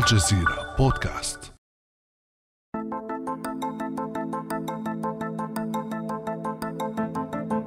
الجزيرة بودكاست.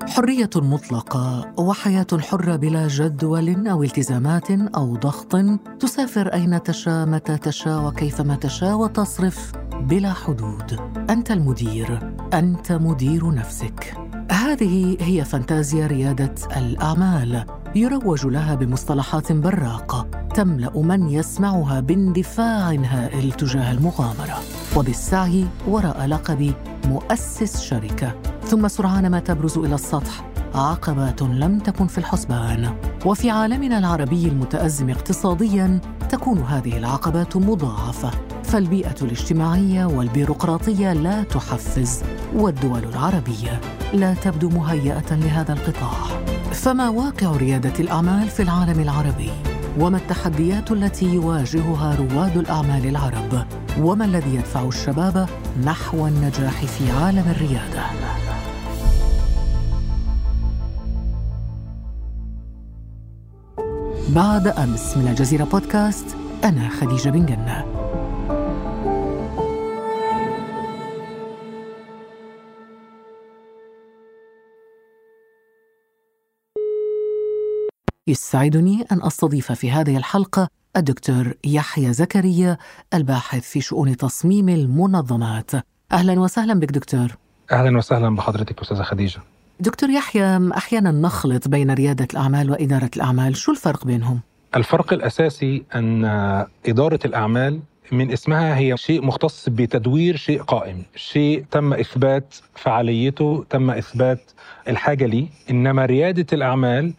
حرية مطلقة وحياة حرة بلا جدول أو التزامات أو ضغط تسافر أين تشاء متى تشاء وكيفما تشاء وتصرف بلا حدود. أنت المدير أنت مدير نفسك. هذه هي فانتازيا ريادة الأعمال يروج لها بمصطلحات براقة تملأ من يسمعها باندفاع هائل تجاه المغامرة. وبالسعي وراء لقب مؤسس شركة. ثم سرعان ما تبرز إلى السطح. عقبات لم تكن في الحسبان. وفي عالمنا العربي المتأزم اقتصاديا تكون هذه العقبات مضاعفة. فالبيئة الاجتماعية والبيروقراطية لا تحفز. والدول العربية لا تبدو مهيئة لهذا القطاع. فما واقع ريادة الأعمال في العالم العربي؟ وما التحديات التي يواجهها رواد الأعمال العرب؟ وما الذي يدفع الشباب نحو النجاح في عالم الريادة بعد أمس من الجزيرة بودكاست أنا خديجة بن جنة يسعدني أن أستضيف في هذه الحلقة الدكتور يحيى زكريا الباحث في شؤون تصميم المنظمات. أهلا وسهلا بك دكتور. أهلا وسهلا بحضرتك أستاذة خديجة. دكتور يحيى أحيانا نخلط بين ريادة الأعمال وإدارة الأعمال شو الفرق بينهم؟ الفرق الأساسي أن إدارة الأعمال من اسمها هي شيء مختص بتدوير شيء قائم شيء تم إثبات فعاليته تم إثبات الحاجة ليه. إنما ريادة الأعمال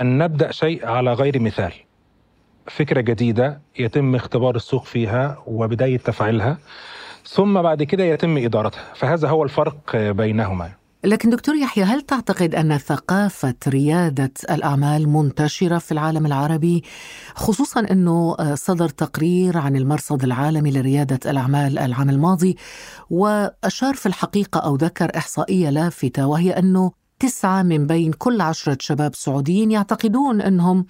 أن نبدأ شيء على غير مثال. فكرة جديدة يتم اختبار السوق فيها وبداية تفعيلها ثم بعد كده يتم إدارتها. فهذا هو الفرق بينهما. لكن دكتور يحيى هل تعتقد أن ثقافة ريادة الأعمال منتشرة في العالم العربي؟ خصوصا أنه صدر تقرير عن المرصد العالمي لريادة الأعمال العام الماضي وأشار في الحقيقة أو ذكر إحصائية لافتة وهي أنه تسعة من بين كل عشرة شباب سعوديين يعتقدون أنهم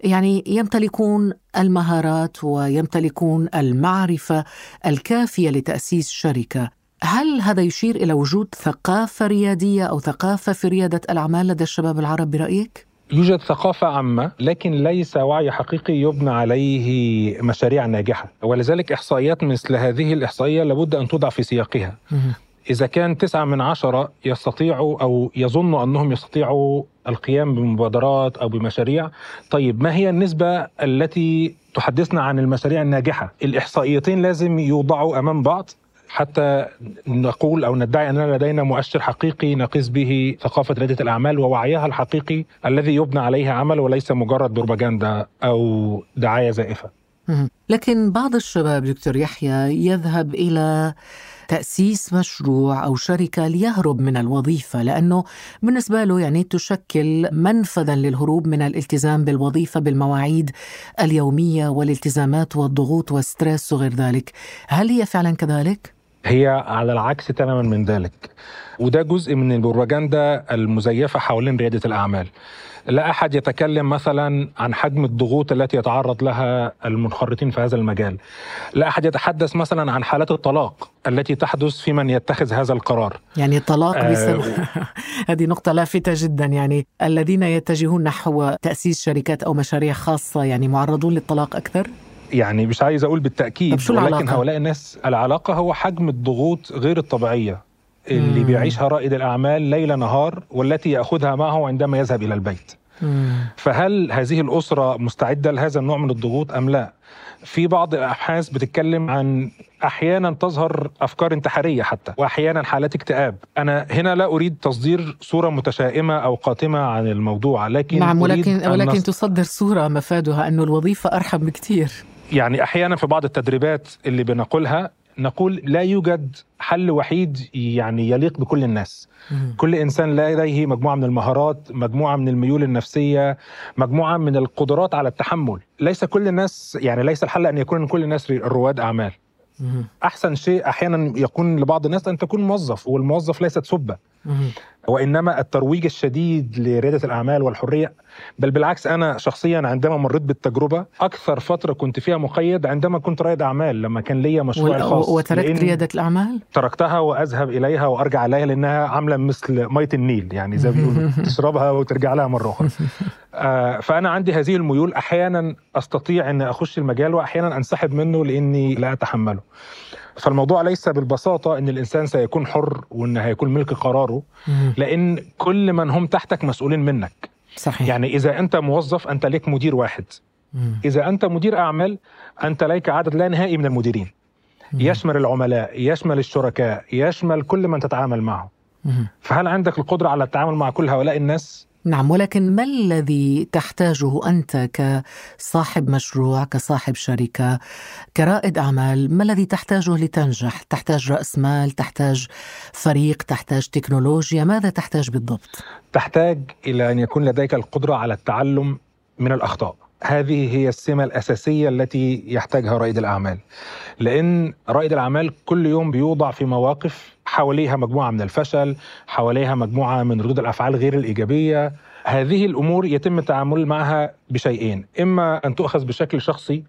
يعني يمتلكون المهارات ويمتلكون المعرفة الكافية لتأسيس شركة. هل هذا يشير إلى وجود ثقافة ريادية أو ثقافة في ريادة الأعمال لدى الشباب العرب برأيك؟ يوجد ثقافة عامة لكن ليس وعي حقيقي يبنى عليه مشاريع ناجحة ولذلك إحصائيات مثل هذه الإحصائية لابد أن توضع في سياقها. إذا كان تسعة من عشرة يستطيعوا أو يظنوا أنهم يستطيعوا القيام بمبادرات أو بمشاريع طيب ما هي النسبة التي تحدثنا عن المشاريع الناجحة الإحصائيتين لازم يوضعوا أمام بعض حتى نقول أو ندعي أننا لدينا مؤشر حقيقي نقيس به ثقافة رياده الأعمال ووعيها الحقيقي الذي يبنى عليه عمل وليس مجرد بروباغندا أو دعاية زائفة. لكن بعض الشباب دكتور يحيى يذهب إلى تأسيس مشروع أو شركة ليهرب من الوظيفة لأنه بالنسبة له يعني تشكل منفذا للهروب من الالتزام بالوظيفة بالمواعيد اليومية والالتزامات والضغوط والستريس وغير ذلك هل هي فعلا كذلك؟ هي على العكس تماما من ذلك وده جزء من البروباغندا المزيفة حوالين ريادة الأعمال لا أحد يتكلم مثلا عن حجم الضغوط التي يتعرض لها المنخرطين في هذا المجال. لا أحد يتحدث مثلا عن حالات الطلاق التي تحدث في من يتخذ هذا القرار. يعني الطلاق آه بسبب هذه نقطة لافتة جدا يعني الذين يتجهون نحو تأسيس شركات أو مشاريع خاصة يعني معرضون للطلاق أكثر؟ يعني مش عايز أقول بالتأكيد ولكن؟ هؤلاء الناس العلاقة هو حجم الضغوط غير الطبيعية اللي بيعيشها رائد الأعمال ليل نهار والتي يأخذها معه عندما يذهب إلى البيت. مم. فهل هذه الأسرة مستعدة لهذا النوع من الضغوط أم لا؟ في بعض الأبحاث بتتكلم عن أحيانا تظهر أفكار انتحارية حتى وأحيانا حالات اكتئاب أنا هنا لا أريد تصدير صورة متشائمة أو قاتمة عن الموضوع لكن نعم ولكن ولكن تصدر صورة مفادها أنه الوظيفة أرحم بكثير يعني أحيانا في بعض التدريبات اللي بنقولها نقول لا يوجد حل وحيد يعني يليق بكل الناس مم. كل إنسان لديه مجموعة من المهارات مجموعة من الميول النفسية مجموعة من القدرات على التحمل ليس كل الناس يعني ليس الحل أن يكون كل الناس رواد أعمال مم. أحسن شيء أحيانا يكون لبعض الناس أن تكون موظف والموظف ليست سبة مهم. وإنما الترويج الشديد لريادة الأعمال والحرية بل بالعكس أنا شخصيا عندما مريت بالتجربة أكثر فترة كنت فيها مقيد عندما كنت رائد أعمال لما كان ليا مشروعي وال- الخاص وتركت لأن ريادة الأعمال؟ تركتها وأذهب إليها وأرجع اليها لأنها عاملة مثل مية النيل يعني زي ما بيقولوا تشربها وترجع لها مرة أخرى. آه، فأنا عندي هذه الميول أحيانا أستطيع إن أخش المجال واحيانا أنسحب منه لأني لا أتحمله. فالموضوع ليس بالبساطة إن الإنسان سيكون حر وإن هيكون ملك قراره. لأن كل من هم تحتك مسؤولين منك صحيح يعني إذا أنت موظف أنت ليك مدير واحد. إذا أنت مدير أعمال أنت ليك عدد لا نهائي من المديرين. يشمل العملاء يشمل الشركاء يشمل كل من تتعامل معه. فهل عندك القدرة على التعامل مع كل هؤلاء الناس نعم ولكن ما الذي تحتاجه أنت كصاحب مشروع كصاحب شركة كرائد أعمال؟ ما الذي تحتاجه لتنجح؟ تحتاج رأس مال تحتاج فريق تحتاج تكنولوجيا؟ ماذا تحتاج بالضبط؟ تحتاج إلى أن يكون لديك القدرة على التعلم من الأخطاء. هذه هي السمة الأساسية التي يحتاجها رائد الأعمال. لأن رائد الأعمال كل يوم بيوضع في مواقف حواليها مجموعة من الفشل حواليها مجموعة من ردود الأفعال غير الإيجابية. هذه الأمور يتم التعامل معها بشيئين إما أن تؤخذ بشكل شخصي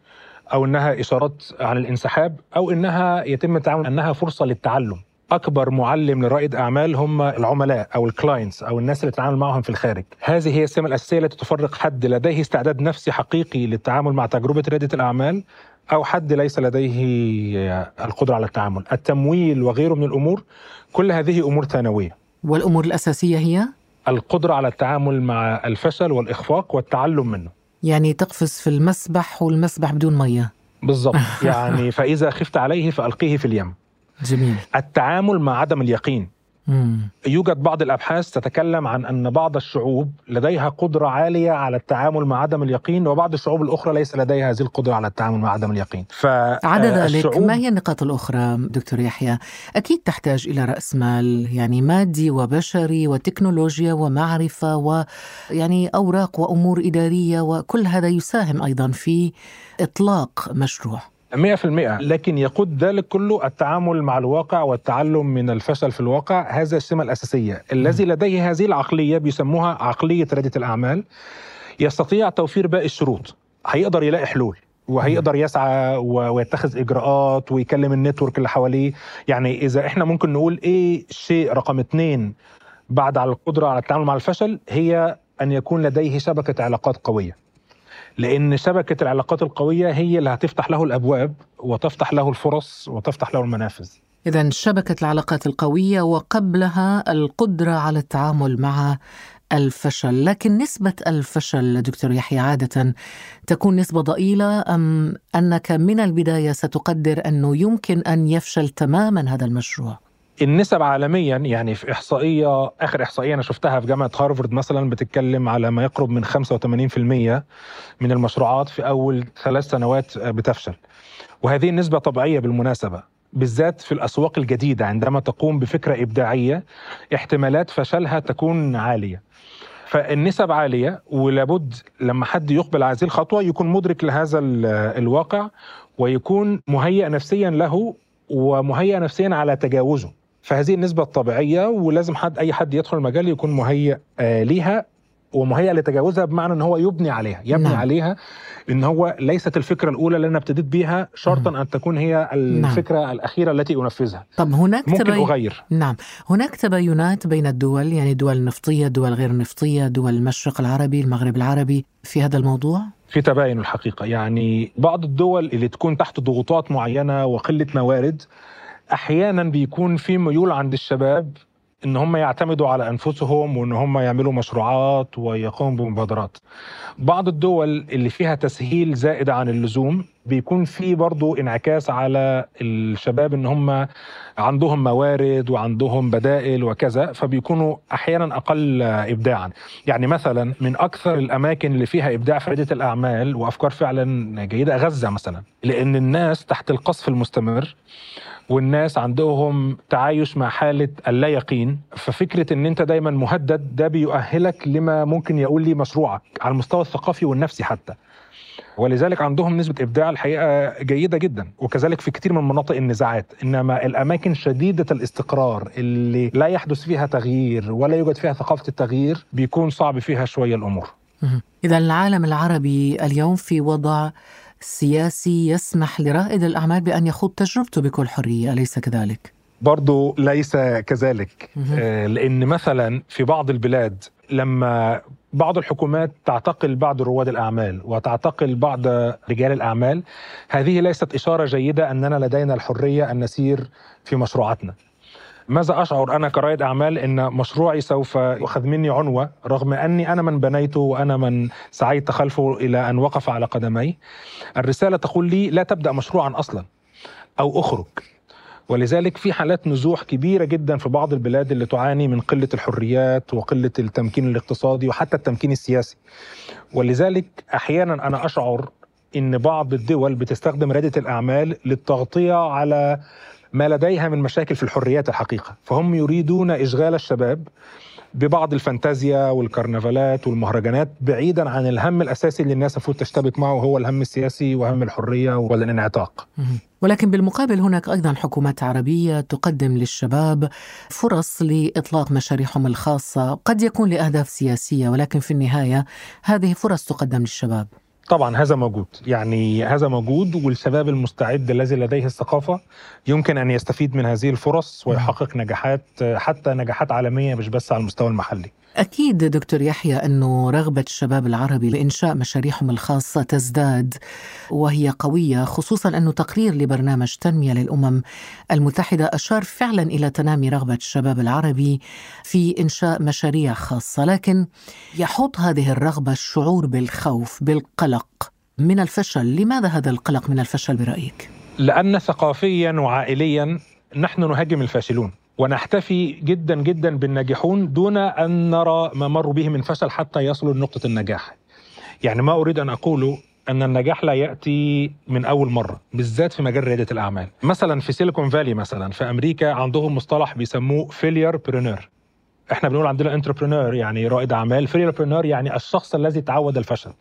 أو إنها إشارات عن الانسحاب أو إنها يتم التعامل إنها فرصة للتعلم. أكبر معلم لرائد أعمال هم العملاء أو الكلاينتس أو الناس اللي تتعامل معهم في الخارج. هذه هي السمة الأساسية التي تفرق حد لديه استعداد نفسي حقيقي للتعامل مع تجربة رياده الأعمال أو حد ليس لديه القدرة على التعامل. التمويل وغيره من الأمور كل هذه أمور ثانوية. والأمور الأساسية هي؟ القدرة على التعامل مع الفشل والإخفاق والتعلم منه. يعني تقفز في المسبح والمسبح بدون مية. بالضبط. يعني فإذا خفت عليه فألقيه في اليم. جميل التعامل مع عدم اليقين مم. يوجد بعض الأبحاث تتكلم عن أن بعض الشعوب لديها قدرة عالية على التعامل مع عدم اليقين وبعض الشعوب الأخرى ليس لديها هذه القدرة على التعامل مع عدم اليقين عدا ذلك ما هي النقاط الأخرى دكتور يحيى؟ أكيد تحتاج إلى رأس مال يعني مادي وبشري وتكنولوجيا ومعرفة ويعني أوراق وأمور إدارية وكل هذا يساهم أيضا في إطلاق مشروع 100% لكن يقود ذلك كله التعامل مع الواقع والتعلم من الفشل في الواقع. هذا السمة الأساسية. الذي لديه هذه العقلية بيسموها عقلية ريادة الأعمال. يستطيع توفير باقي الشروط. هيقدر يلاقي حلول. وهيقدر يسعى ويتخذ إجراءات ويكلم النتورك اللي حواليه. يعني إذا إحنا ممكن نقول إيه الشيء رقم اثنين بعد على القدرة على التعامل مع الفشل؟ هي أن يكون لديه شبكة علاقات قوية. لأن شبكة العلاقات القوية هي اللي هتفتح له الأبواب وتفتح له الفرص وتفتح له المنافذ إذا شبكة العلاقات القوية وقبلها القدرة على التعامل مع الفشل، لكن نسبة الفشل دكتور يحيى عادة تكون نسبة ضئيلة أم أنك من البداية ستقدر أنه يمكن أن يفشل تماما هذا المشروع؟ النسب عالميا يعني في إحصائية آخر إحصائية أنا شفتها في جامعة هارفارد مثلا بتتكلم على ما يقرب من 85% من المشروعات في أول ثلاث سنوات بتفشل. وهذه النسبة طبيعية بالمناسبة بالذات في الأسواق الجديدة عندما تقوم بفكرة إبداعية احتمالات فشلها تكون عالية. فالنسب عالية ولابد لما حد يقبل هذه الخطوة يكون مدرك لهذا ال- الواقع ويكون مهيئ نفسيا له ومهيئ نفسيا على تجاوزه. فهذه النسبة الطبيعية ولازم حد أي حد يدخل المجال يكون مهيئ آه ليها ومهيئ لتجاوزها بمعنى إن هو يبني عليها يبني نعم. نعم. عليها إن هو ليست الفكرة الأولى اللي أنا ابتديت بيها شرطا أن تكون هي الفكرة نعم. الأخيرة التي أنفذها طب هناك ممكن تبين... أغير نعم هناك تباينات بين الدول يعني دول النفطيه دول غير نفطية دول المشرق العربي المغرب العربي في هذا الموضوع في تباين الحقيقة يعني بعض الدول اللي تكون تحت ضغوطات معينة وقلة موارد أحيانا بيكون في ميول عند الشباب إن هم يعتمدوا على أنفسهم وإن هم يعملوا مشروعات ويقوموا بمبادرات. بعض الدول اللي فيها تسهيل زائد عن اللزوم بيكون في برضو انعكاس على الشباب إن هم عندهم موارد وعندهم بدائل وكذا فبيكونوا أحيانا أقل ابداعا. يعني مثلا من أكثر الأماكن اللي فيها إبداع في رياده الأعمال وأفكار فعلا جيدة غزة مثلا لأن الناس تحت القصف المستمر والناس عندهم تعايش مع حالة اللا يقين ففكرة إن أنت دايما مهدد ده بيؤهلك لما ممكن يقول لي مشروعك على المستوى الثقافي والنفسي حتى. ولذلك عندهم نسبة إبداع الحقيقة جيدة جدا وكذلك في كثير من مناطق النزاعات. إنما الأماكن شديدة الاستقرار اللي لا يحدث فيها تغيير ولا يوجد فيها ثقافة التغيير بيكون صعب فيها شوية الأمور. إذا العالم العربي اليوم في وضع سياسي يسمح لرائد الأعمال بأن يخوض تجربته بكل حرية أليس كذلك؟ برضو ليس كذلك. آه، لأن مثلا في بعض البلاد لما بعض الحكومات تعتقل بعض رواد الأعمال وتعتقل بعض رجال الأعمال. هذه ليست إشارة جيدة أننا لدينا الحرية أن نسير في مشروعاتنا. ماذا أشعر أنا كرائد أعمال أن مشروعي سوف يأخذ مني عنوة رغم أني أنا من بنيته وأنا من سعيت خلفه إلى أن وقف على قدمي الرسالة تقول لي لا تبدأ مشروعا أصلا أو أخرج. ولذلك في حالات نزوح كبيرة جدا في بعض البلاد اللي تعاني من قلة الحريات وقلة التمكين الاقتصادي وحتى التمكين السياسي. ولذلك أحيانا أنا أشعر إن بعض الدول بتستخدم رياده الأعمال للتغطية على ما لديها من مشاكل في الحريات الحقيقة، فهم يريدون إشغال الشباب ببعض الفانتازيا والكرنفالات والمهرجانات بعيدا عن الهم الأساسي اللي الناس المفروض تشتبك معه وهو الهم السياسي وهم الحرية والانعتاق. ولكن بالمقابل هناك أيضا حكومات عربية تقدم للشباب فرص لإطلاق مشاريعهم الخاصة، قد يكون لأهداف سياسية ولكن في النهاية هذه فرص تقدم للشباب. طبعا هذا موجود. يعني هذا موجود والشباب المستعد الذي لديه الثقافة يمكن أن يستفيد من هذه الفرص ويحقق نجاحات حتى نجاحات عالمية مش بس على المستوى المحلي. أكيد دكتور يحيى أنه رغبة الشباب العربي لإنشاء مشاريعهم الخاصة تزداد وهي قوية خصوصا أنه تقرير لبرنامج تنمية للأمم المتحدة أشار فعلا إلى تنامي رغبة الشباب العربي في إنشاء مشاريع خاصة لكن يحط هذه الرغبة الشعور بالخوف بالقلق من الفشل لماذا هذا القلق من الفشل برأيك؟ لأن ثقافيا وعائليا نحن نهاجم الفاشلون ونحتفي جدا جدا بالناجحون دون أن نرى ما مروا به من فشل حتى يصلوا لنقطه النجاح. يعني ما أريد أن اقوله أن النجاح لا يأتي من أول مرة بالذات في مجال ريادة الأعمال مثلا في سيليكون فالي مثلا في أمريكا عندهم مصطلح بيسموه failurepreneur إحنا بنقول عندنا entrepreneur يعني رائد أعمال. failurepreneur يعني الشخص الذي تعود الفشل.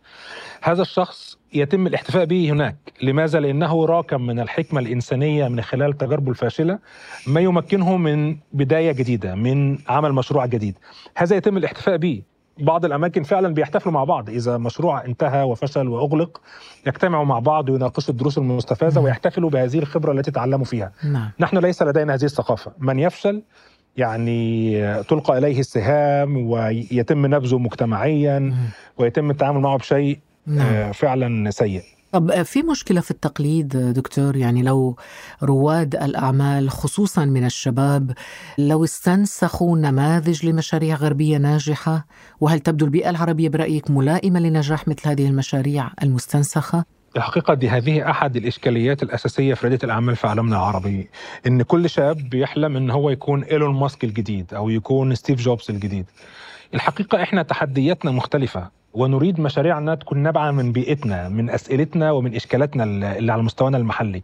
هذا الشخص يتم الاحتفاء به هناك. لماذا؟ لأنه راكم من الحكمة الإنسانية من خلال تجاربه الفاشلة ما يمكنه من بداية جديدة من عمل مشروع جديد. هذا يتم الاحتفاء به. بعض الأماكن فعلا بيحتفلوا مع بعض. إذا مشروع انتهى وفشل وأغلق يجتمعوا مع بعض ويناقشوا الدروس المستفادة ويحتفلوا بهذه الخبرة التي تعلموا فيها. نعم. نحن ليس لدينا هذه الثقافة. من يفشل يعني تلقى إليه السهام ويتم نبذه مجتمعيا ويتم التعامل معه بشيء نعم. آه، فعلا سيء طب في مشكلة في التقليد دكتور يعني لو رواد الأعمال خصوصا من الشباب لو استنسخوا نماذج لمشاريع غربية ناجحة وهل تبدو البيئة العربية برأيك ملائمة لنجاح مثل هذه المشاريع المستنسخة؟ الحقيقة دي هذه أحد الإشكاليات الأساسية في ريادة الأعمال في عالمنا العربي إن كل شاب بيحلم إن هو يكون إيلون ماسك الجديد أو يكون ستيف جوبز الجديد. الحقيقة إحنا تحدياتنا مختلفة. ونريد مشاريعنا تكون نابعة من بيئتنا من أسئلتنا ومن إشكالاتنا اللي على مستوانا المحلي.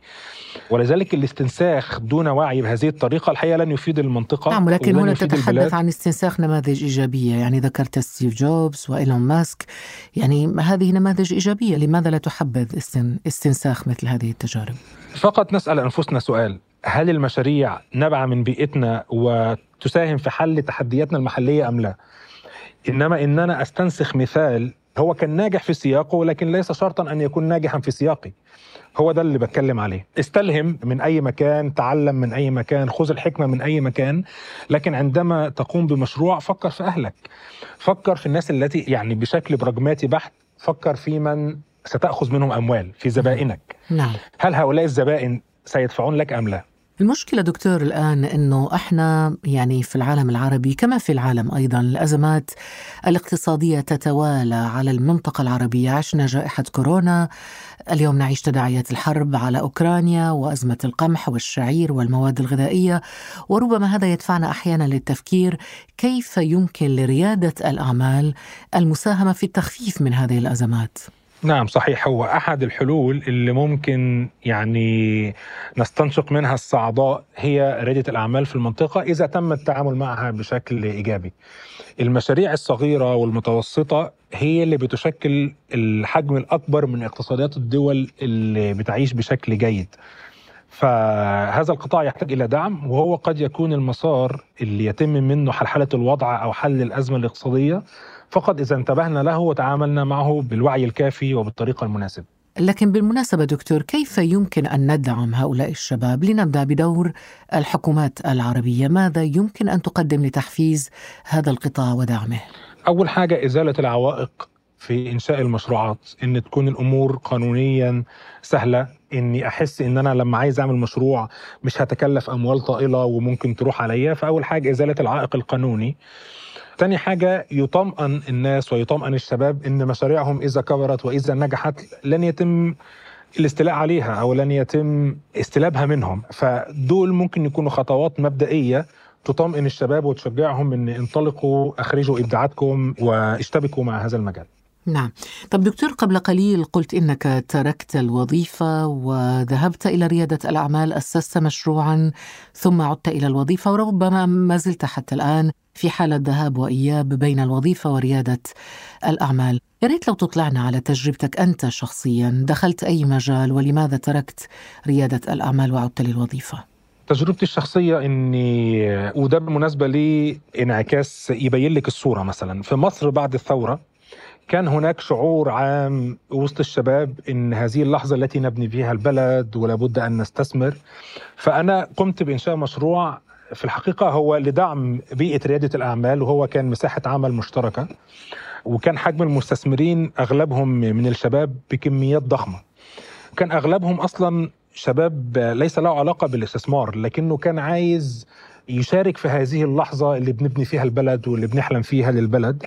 ولذلك الاستنساخ دون وعي بهذه الطريقة الحقيقة لن يفيد المنطقة نعم ولكن هنا تتحدث البلاد. عن استنساخ نماذج إيجابية. يعني ذكرت ستيف جوبز وإيلون ماسك. يعني هذه نماذج إيجابية. لماذا لا تحبذ استنساخ مثل هذه التجارب؟ فقط نسأل أنفسنا سؤال. هل المشاريع نابعة من بيئتنا وتساهم في حل تحدياتنا المحلية أم لا؟ إنما إن أنا أستنسخ مثال هو كان ناجح في سياقه لكن ليس شرطا أن يكون ناجحا في سياقي. هو ده اللي بتكلم عليه. استلهم من أي مكان تعلم من أي مكان خذ الحكمة من أي مكان لكن عندما تقوم بمشروع فكر في أهلك. فكر في الناس التي يعني بشكل براجماتي بحت فكر في من ستأخذ منهم أموال في زبائنك. نعم. هل هؤلاء الزبائن سيدفعون لك أم لا؟ المشكلة دكتور الآن أنه إحنا يعني في العالم العربي كما في العالم أيضا الأزمات الاقتصادية تتوالى على المنطقة العربية. عشنا جائحة كورونا اليوم نعيش تداعيات الحرب على أوكرانيا وأزمة القمح والشعير والمواد الغذائية وربما هذا يدفعنا أحيانا للتفكير كيف يمكن لريادة الأعمال المساهمة في التخفيف من هذه الأزمات. نعم صحيح. هو أحد الحلول اللي ممكن يعني نستنشق منها الصعداء هي ريادة الأعمال في المنطقة إذا تم التعامل معها بشكل إيجابي. المشاريع الصغيرة والمتوسطة هي اللي بتشكل الحجم الأكبر من اقتصادات الدول اللي بتعيش بشكل جيد. فهذا القطاع يحتاج إلى دعم وهو قد يكون المسار اللي يتم منه حلحلة الوضع أو حل الأزمة الاقتصادية فقط إذا انتبهنا له وتعاملنا معه بالوعي الكافي وبالطريقة المناسبة لكن بالمناسبة دكتور كيف يمكن أن ندعم هؤلاء الشباب؟ لنبدأ بدور الحكومات العربية ماذا يمكن أن تقدم لتحفيز هذا القطاع ودعمه؟ أول حاجة إزالة العوائق في إنشاء المشروعات إن تكون الأمور قانونيا سهلة. إني أحس إن أنا لما عايز أعمل مشروع مش هتكلف أموال طائلة وممكن تروح عليا فأول حاجة إزالة العائق القانوني. تاني حاجة يطمئن الناس ويطمئن الشباب إن مشاريعهم إذا كبرت وإذا نجحت لن يتم الاستيلاء عليها أو لن يتم استلابها منهم. فدول ممكن يكونوا خطوات مبدئية تطمئن الشباب وتشجعهم إن انطلقوا أخرجوا إبداعاتكم واشتبكوا مع هذا المجال. نعم. طب دكتور قبل قليل قلت إنك تركت الوظيفة وذهبت إلى ريادة الأعمال أسست مشروعا ثم عدت إلى الوظيفة وربما ما زلت حتى الآن في حالة ذهاب وإياب بين الوظيفة وريادة الأعمال. يا ريت لو تطلعنا على تجربتك أنت شخصيا. دخلت أي مجال ولماذا تركت ريادة الأعمال وعدت للوظيفة؟ تجربتي الشخصية إني وده بالمناسبة لي انعكاس يبين لك الصورة مثلا. في مصر بعد الثورة كان هناك شعور عام وسط الشباب إن هذه اللحظة التي نبني فيها البلد ولابد أن نستثمر. فأنا قمت بإنشاء مشروع في الحقيقة هو لدعم بيئة ريادة الأعمال وهو كان مساحة عمل مشتركة وكان حجم المستثمرين أغلبهم من الشباب بكميات ضخمة. كان أغلبهم أصلا شباب ليس له علاقة بالاستثمار لكنه كان عايز يشارك في هذه اللحظة اللي بنبني فيها البلد واللي بنحلم فيها للبلد.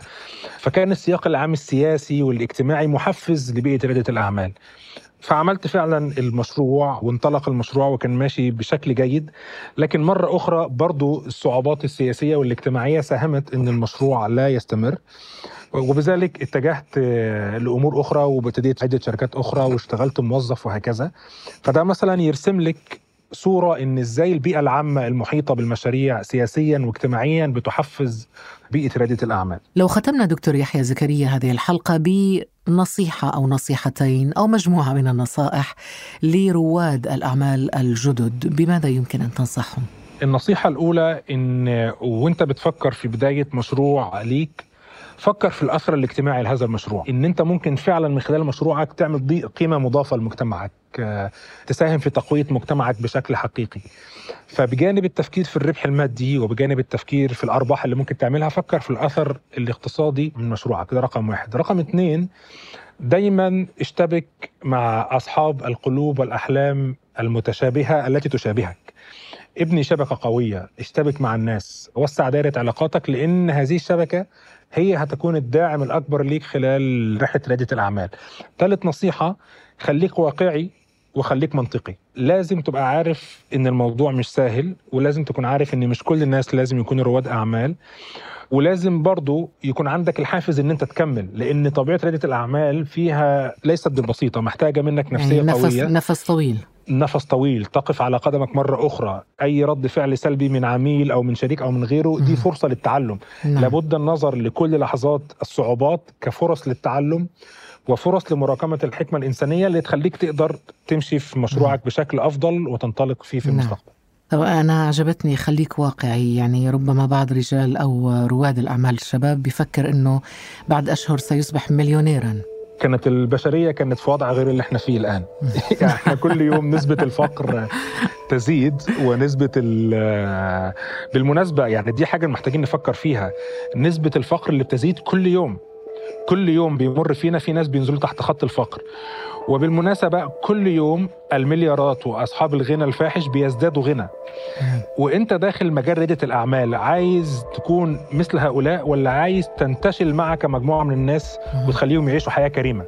فكان السياق العام السياسي والاجتماعي محفز لبيئة ريادة الأعمال. فعملت فعلا المشروع وانطلق المشروع وكان ماشي بشكل جيد لكن مرة أخرى برضو الصعوبات السياسية والاجتماعية ساهمت أن المشروع لا يستمر. وبذلك اتجهت لأمور أخرى وابتديت عدة شركات أخرى واشتغلت موظف وهكذا. فده مثلا يرسم لك صورة إن إزاي البيئة العامة المحيطة بالمشاريع سياسيا واجتماعيا بتحفز بيئة ريادة الأعمال. لو ختمنا دكتور يحيى زكريا هذه الحلقة بنصيحة أو نصيحتين أو مجموعة من النصائح لرواد الأعمال الجدد بماذا يمكن أن تنصحهم؟ النصيحة الأولى إن وأنت بتفكر في بداية مشروع ليك فكر في الاثر الاجتماعي لهذا المشروع. إن إنت ممكن فعلا من خلال مشروعك تعمل قيمة مضافة لمجتمعك. تساهم في تقوية مجتمعك بشكل حقيقي. فبجانب التفكير في الربح المادي وبجانب التفكير في الأرباح اللي ممكن تعملها فكر في الأثر الاقتصادي من مشروعك. ده رقم واحد. رقم اثنين دايما اشتبك مع أصحاب القلوب والأحلام المتشابهة التي تشابهك. ابني شبكة قوية اشتبك مع الناس وسع دائرة علاقاتك لأن هذه الشبكة هي هتكون الداعم الأكبر ليك خلال رحلة رياده الأعمال. ثالث نصيحة خليك واقعي وخليك منطقي. لازم تبقى عارف إن الموضوع مش سهل ولازم تكون عارف إن مش كل الناس لازم يكونوا رواد أعمال ولازم برضو يكون عندك الحافز إن أنت تكمل لأن طبيعة رياده الأعمال فيها ليست بالبسيطه محتاجة منك نفسية يعني نفس قوية. نفس طويل. نفس طويل. تقف على قدمك مرة أخرى. أي رد فعل سلبي من عميل أو من شريك أو من غيره دي فرصة للتعلم. نعم. لابد النظر لكل لحظات الصعوبات كفرص للتعلم. وفرص لمراكمة الحكمة الإنسانية اللي تخليك تقدر تمشي في مشروعك بشكل أفضل وتنطلق فيه في نعم. المستقبل. طب أنا عجبتني خليك واقعي. يعني ربما بعض رجال أو رواد الأعمال الشباب بيفكر إنه بعد أشهر سيصبح مليونيرا. كانت البشرية كانت في وضع غير اللي إحنا فيه الآن. يعني إحنا كل يوم نسبة الفقر تزيد ونسبة ال- بالمناسبة يعني دي حاجة محتاجين نفكر فيها. نسبة الفقر اللي بتزيد كل يوم. كل يوم بيمر فينا في ناس بينزلوا تحت خط الفقر. وبالمناسبة كل يوم المليارات وأصحاب الغنى الفاحش بيزدادوا غنى. وإنت داخل مجال ريادة الأعمال عايز تكون مثل هؤلاء ولا عايز تنتشل معك مجموعة من الناس وتخليهم يعيشوا حياة كريمة.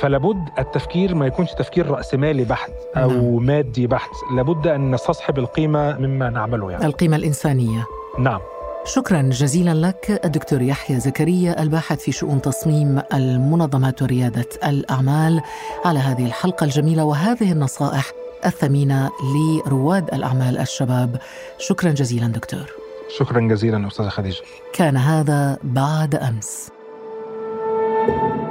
فلابد التفكير ما يكونش تفكير رأسمالي بحت أو نعم. مادي بحت. لابد أن نستصحب القيمة مما نعمله يعني. القيمة الإنسانية. نعم. شكرا جزيلا لك الدكتور يحيى زكريا الباحث في شؤون تصميم المنظمات وريادة الأعمال على هذه الحلقة الجميلة وهذه النصائح الثمينة لرواد الأعمال الشباب. شكرا جزيلا دكتور. شكرا جزيلا أستاذة خديجة. كان هذا بعد أمس. thank you